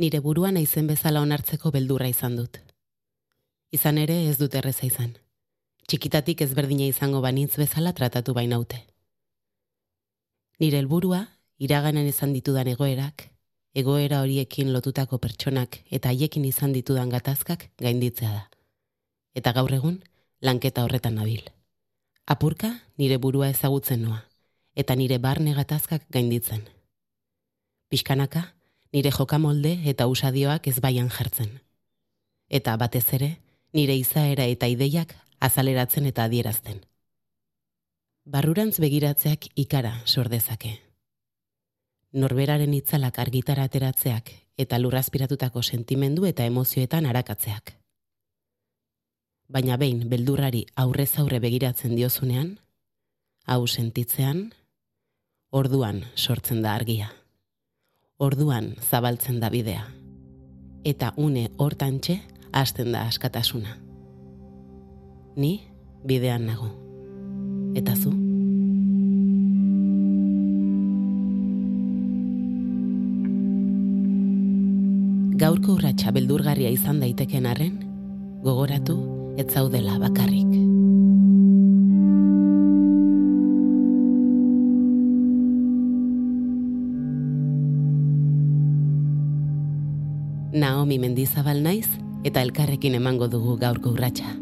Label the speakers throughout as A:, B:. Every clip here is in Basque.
A: Nire buruan naizen bezala onartzeko beldurra izan dut. Izan ere ez dut erreza izan. Txikitatik ezberdina izango banintz bezala tratatu bainaute. Nire helburua iraganen izan ditudan egoerak, egoera horiekin lotutako pertsonak eta haiekin izan ditudan gatazkak gainditzea da. Eta gaur egun, lanketa horretan nabil. Apurka nire burua ezagutzen noa, eta nire barne gatazkak gainditzen. Piskanaka, nire jokamolde eta usadioak ez baian jartzen. Eta batez ere, nire izaera eta ideiak azaleratzen eta adierazten. Barrurantz begiratzeak ikara sordezake. Norberaren itzalak argitara ateratzeak eta lurrazpiratutako sentimendu eta emozioetan arakatzeak. Baina behin beldurrari aurrez aurre begiratzen diozunean, hau sentitzean, orduan sortzen da argia. Orduan zabaltzen da bidea. Eta une hortantxe hasten da askatasuna. Ni bidean nago. Eta zu? Gaurko urratsa beldurgarria izan daiteken arren, gogoratu ez zaudela bakarrik. Naomi Mendizabal naiz eta elkarrekin emango dugu gaurko urratsa.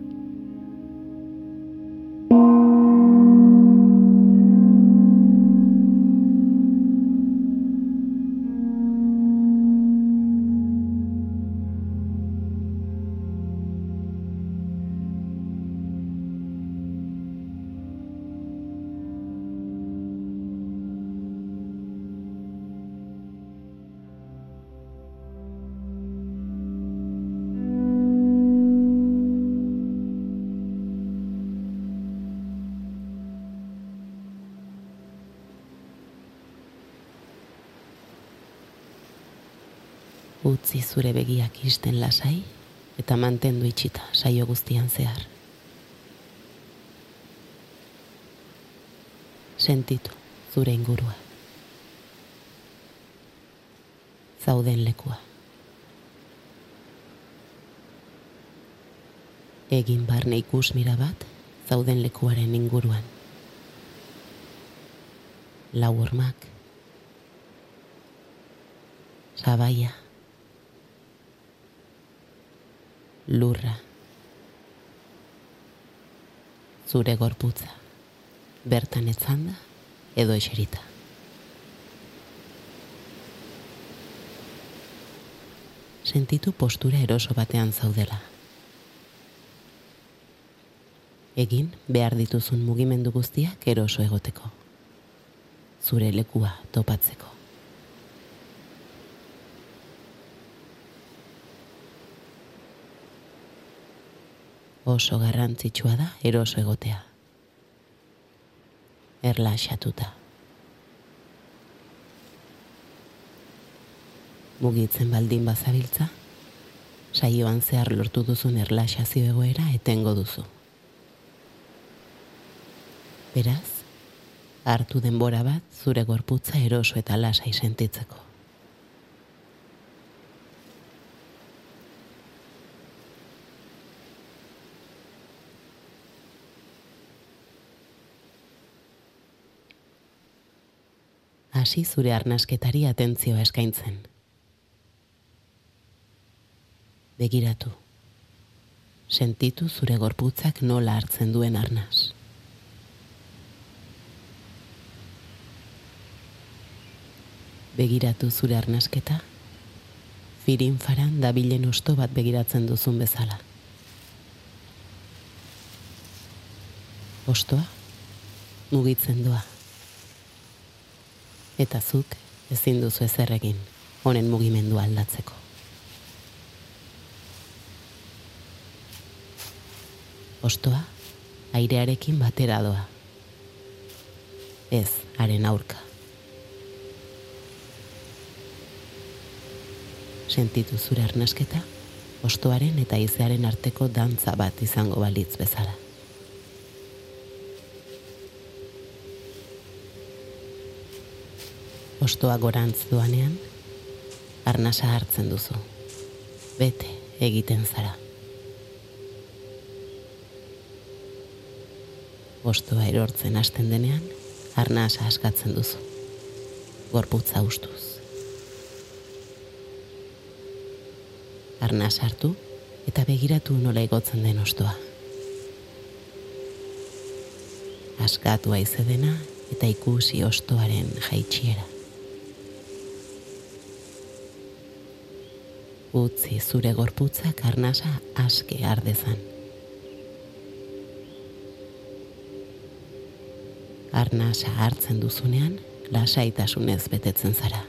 A: Utzi zure begiak isten lasai eta mantendu itxita saio guztian zehar. Sentitu zure ingurua. Zauden lekua. Egin barne ikus mira bat, zauden lekuaren inguruan. Lau hormak. Zabaia. Lurra. Zure gorputza, bertan etzanda edo eserita. Sentitu postura eroso batean zaudela. Egin behar dituzun mugimendu guztiak eroso egoteko. Zure lekua topatzeko. Oso garrantzitsua da eroso egotea. Erlaxatuta. Mugitzen baldin bazabiltza, saioan zehar lortu duzun erlaxazio egoera etengo duzu. Beraz, hartu denbora bat zure gorputza eroso eta lasai sentitzeko. Hasi zure arnasketari atentzioa eskaintzen. Begiratu. Sentitu zure gorputzak nola hartzen duen arnaz. Begiratu zure arnasketa, firin faran dabilen osto bat begiratzen duzun bezala. Ostoa, mugitzen doa eta zuk ezin duzu ezer egin honen mugimendu aldatzeko. Ostoa airearekin batera doa. Ez, haren aurka. Sentitu zure arnasketa, ostoaren eta izearen arteko dantza bat izango balitz bezala. Ostoa gorantz duanean, arnasa hartzen duzu. Bete egiten zara. Ostoa erortzen hasten denean, arnasa askatzen duzu. Gorputza ustuz. Arnasa hartu eta begiratu nola igotzen den ostoa. Askatu aizedena eta ikusi ostoaren jaitsiera. Utzi zure gorputza karnasa aske ardezan. Arnasa hartzen duzunean, lasaitasunez betetzen zara.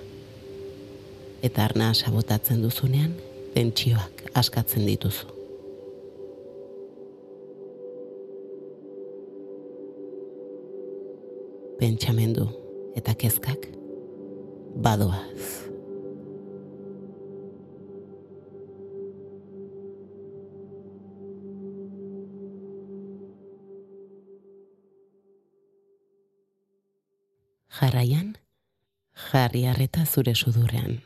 A: Eta arnasa botatzen duzunean, pentsioak askatzen dituzu. pentsamendu eta kezkak badoaz. Jarraian, jarri harreta zure sudurrean.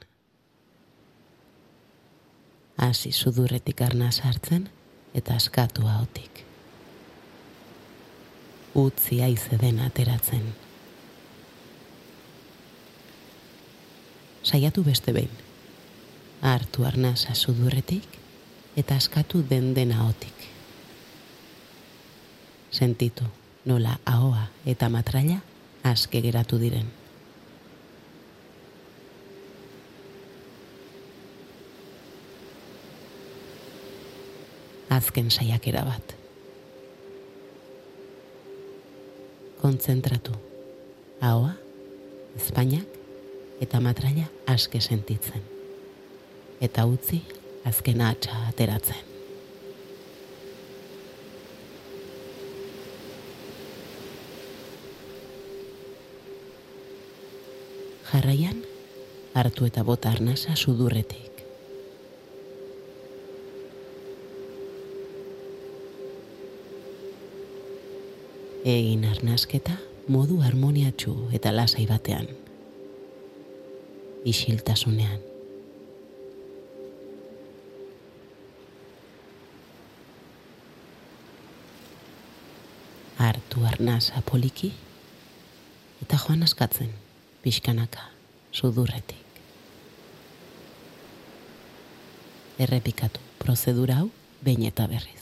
A: Hasi sudurretik arna sartzen eta askatu haotik. Utzi aize den ateratzen. Saiatu beste behin. Artu arnasa sudurretik eta askatu den dena otik. Sentitu nola ahoa eta matraila aske geratu diren. Azken saiakera bat. Kontzentratu. Ahoa, Espainiak eta matraila aske sentitzen. Eta utzi azken atxa ateratzen. Jarraian, hartu eta bota arnasa sudurretik. Egin arnasketa modu harmoniatxu eta lasai batean. Isiltasunean. Hartu arnasa poliki eta joan askatzen pixkanaka, sudurretik. Errepikatu prozedura hau behin eta berriz.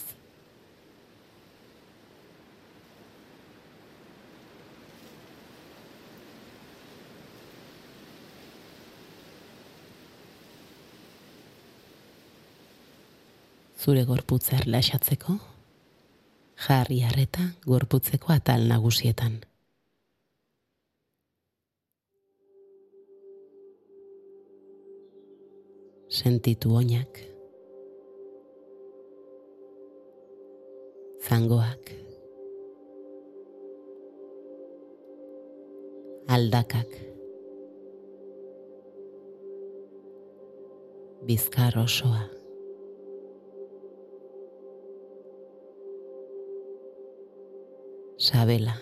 A: Zure gorputza erlaxatzeko, jarri harreta gorputzeko atal nagusietan. Sentitu oinak, zangoak, aldakak, bizkar osoa, sabela,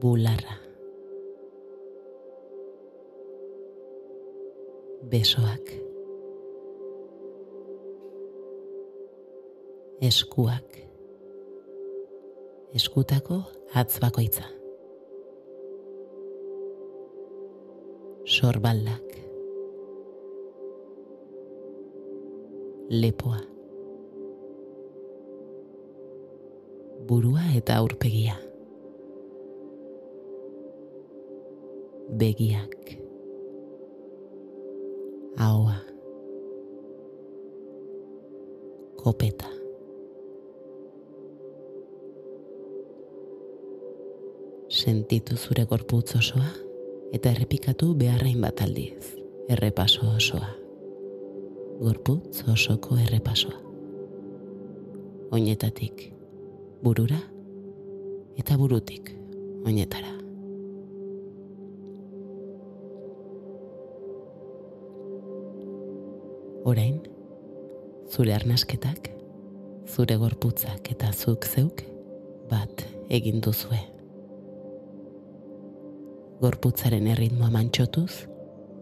A: bularra. Besoak. Eskuak. Eskutako atz bakoitza. Sorbaldak. Lepoa. Burua eta aurpegia. Begiak ahoa, kopeta. Sentitu zure gorputz osoa eta errepikatu beharrain bat aldiz, errepaso osoa. Gorputz osoko errepasoa. Oinetatik burura eta burutik oinetara. Orain, zure arnasketak, zure gorputzak eta zuk zeuk bat egin duzue. Gorputzaren erritmoa mantxotuz,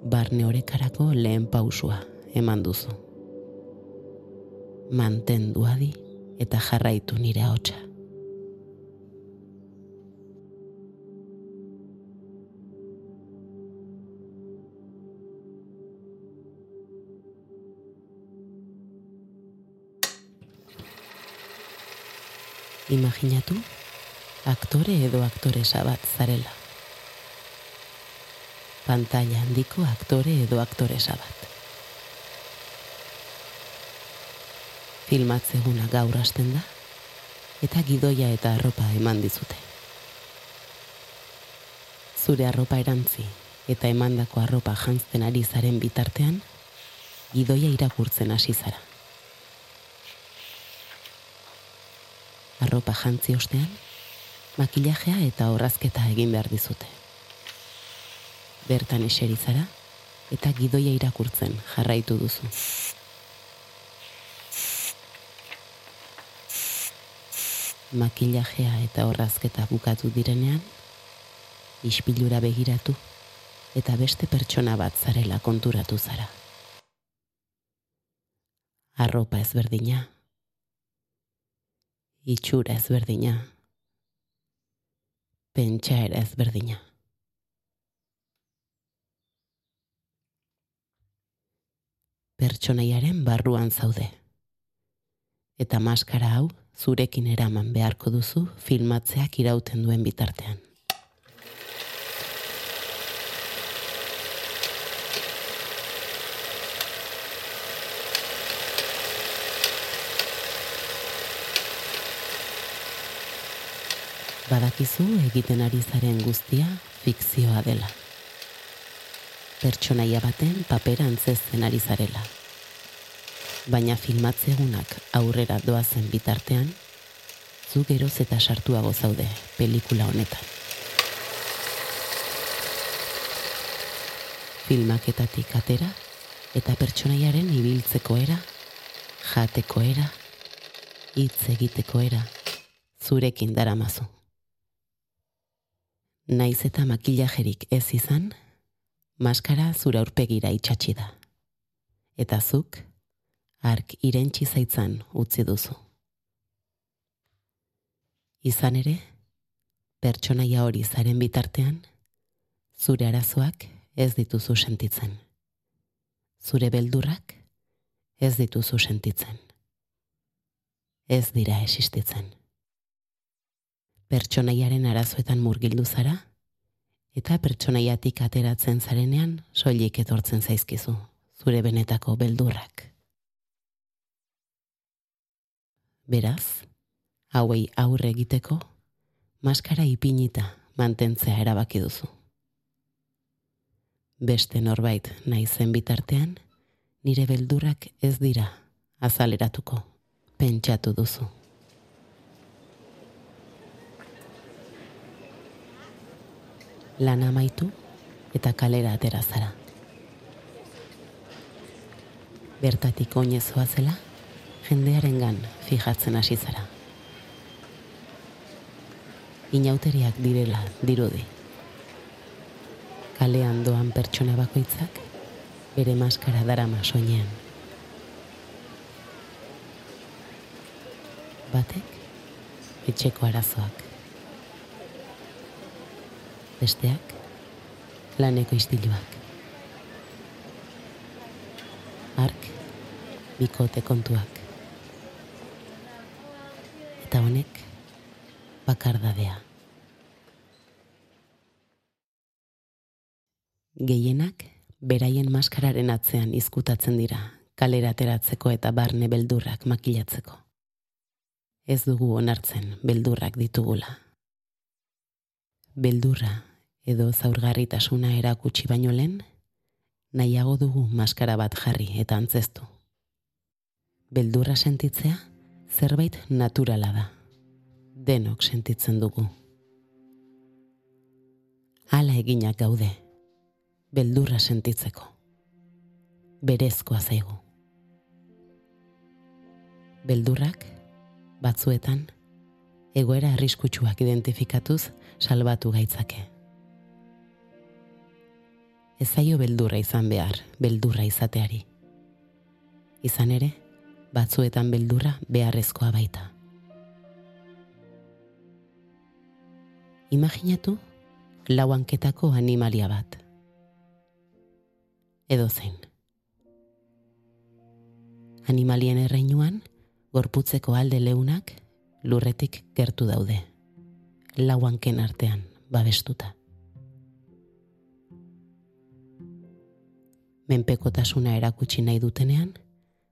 A: barne horekarako lehen pausua eman duzu. Mantendu adi eta jarraitu nire hotxa. Imaginatu, aktore edo aktoresa bat zarela. Pantalla handiko aktore edo aktoresa bat. Filmatzeguna gaur hasten da, eta gidoia eta arropa eman dizute. Zure arropa erantzi eta emandako arropa jantzten ari zaren bitartean, gidoia irakurtzen hasi zara. Arropa jantzi ostean, makillajea eta horrazketa egin behar dizute. Bertan eserizara eta gidoia irakurtzen jarraitu duzu. Makillajea eta horrazketa bukatu direnean, ispilura begiratu eta beste pertsona bat zarela konturatu zara. Arropa ezberdina, itxura ezberdina. Pentsa ere ezberdina. Pertsonaiaren barruan zaude. Eta maskara hau zurekin eraman beharko duzu filmatzeak irauten duen bitartean. Badakizu egiten ari zaren guztia fikzioa dela. Pertsonaia baten papera antzesten ari zarela. Baina filmatzegunak aurrera doazen bitartean, zu geroz eta sartuago zaude pelikula honetan. Filmaketatik atera eta pertsonaiaren ibiltzeko era, jateko era, hitz egiteko era, zurekin daramazu naiz eta makillajerik ez izan, maskara zura aurpegira itxatxi da. Eta zuk, ark irentxi zaitzan utzi duzu. Izan ere, pertsonaia hori zaren bitartean, zure arazoak ez dituzu sentitzen. Zure beldurrak ez dituzu sentitzen. Ez dira existitzen pertsonaiaren arazoetan murgildu zara, eta pertsonaiatik ateratzen zarenean soilik etortzen zaizkizu, zure benetako beldurrak. Beraz, hauei aurre egiteko, maskara ipinita mantentzea erabaki duzu. Beste norbait nahi zen bitartean, nire beldurrak ez dira azaleratuko, pentsatu duzu. Lan amaitu eta kalera atera zara. Bertatik oinezoa zela, jendearen gan fijatzen hasi zara. Inauteriak direla dirudi. Kalean doan pertsona bakoitzak, bere maskara darama soinean. Batek, etxeko arazoak besteak laneko istiluak. Ark, bikote kontuak. Eta honek, bakardadea. Gehienak, beraien maskararen atzean izkutatzen dira, kalera ateratzeko eta barne beldurrak makilatzeko. Ez dugu onartzen beldurrak ditugula. Beldurra edo zaurgarritasuna erakutsi baino lehen, nahiago dugu maskara bat jarri eta antzestu. Beldurra sentitzea zerbait naturala da. Denok sentitzen dugu. Hala eginak gaude. Beldurra sentitzeko. Berezkoa zaigu. Beldurrak batzuetan egoera arriskutsuak identifikatuz salbatu gaitzake Ez zaio beldurra izan behar, beldurra izateari. Izan ere, batzuetan beldurra beharrezkoa baita. Imaginatu lauanketako animalia bat. Edo zein. Animalien erreinuan, gorputzeko alde leunak lurretik gertu daude. Lauanken artean, babestuta. Menpekotasuna erakutsi nahi dutenean,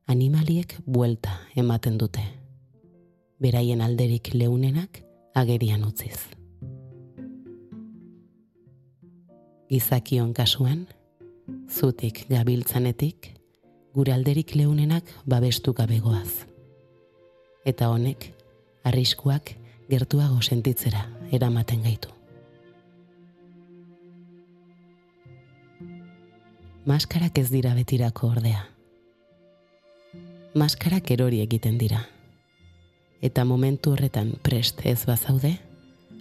A: animaliek buelta ematen dute. Beraien alderik leunenak agerian utziz. Gizakion kasuan, zutik gabiltzanetik, gure alderik leunenak babestu gabegoaz. Eta honek, arriskuak gertuago sentitzera eramaten gaitu. Maskarak ez dira betirako ordea. Maskarak erori egiten dira. Eta momentu horretan prest ez bazaude,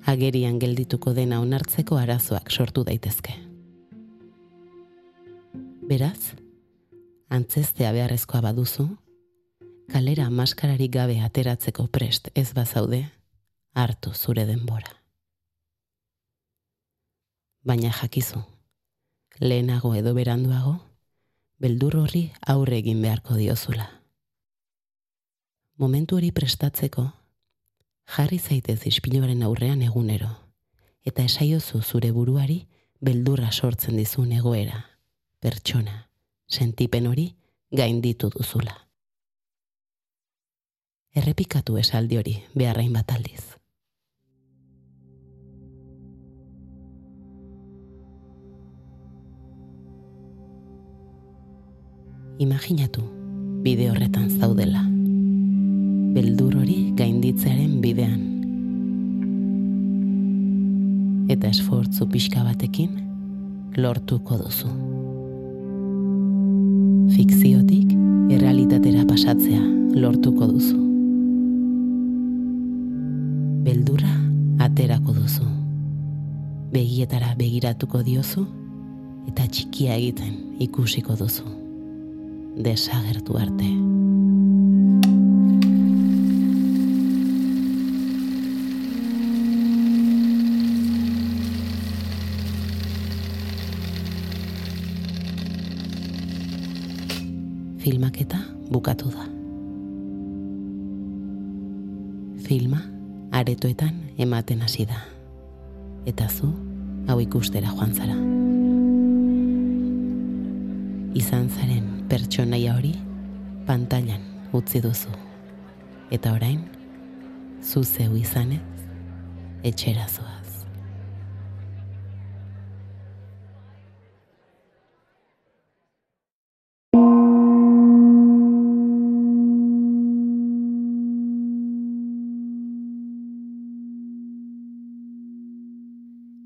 A: agerian geldituko dena onartzeko arazoak sortu daitezke. Beraz, antzestea beharrezkoa baduzu, kalera maskararik gabe ateratzeko prest ez bazaude, hartu zure denbora. Baina jakizu, lehenago edo beranduago, beldur horri aurre egin beharko diozula. Momentu hori prestatzeko, jarri zaitez ispiluaren aurrean egunero, eta esaiozu zure buruari beldurra sortzen dizun egoera, pertsona, sentipen hori gainditu duzula. Errepikatu esaldi hori beharrain bat aldiz. Imaginatu bide horretan zaudela. Beldur hori gainditzearen bidean. Eta esfortzu pixka batekin lortuko duzu. Fikziotik errealitatera pasatzea lortuko duzu beldurra aterako duzu. Begietara begiratuko diozu eta txikia egiten ikusiko duzu. Desagertu arte. Filmaketa bukatu da. Filma aretoetan ematen hasi da. Eta zu, hau ikustera joan zara. Izan zaren pertsonaia hori pantailan utzi duzu. Eta orain, zu zeu izanez, etxera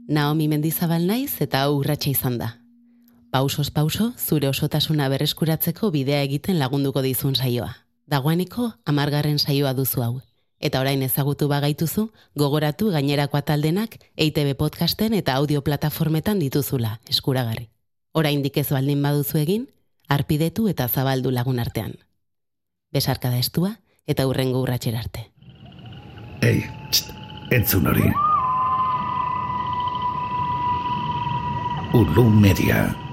A: Naomi Mendizabal naiz eta urratsa izan da. Pausos pauso, zure osotasuna berreskuratzeko bidea egiten lagunduko dizun saioa. Dagoeniko amargarren saioa duzu hau. Eta orain ezagutu bagaituzu, gogoratu gainerako ataldenak EITB podcasten eta audio plataformetan dituzula, eskuragarri. Orain dikez baldin baduzu egin, arpidetu eta zabaldu lagun artean. Besarkada estua eta urrengo urratxer arte.
B: Ei, txt, entzun hori. Ulu Media.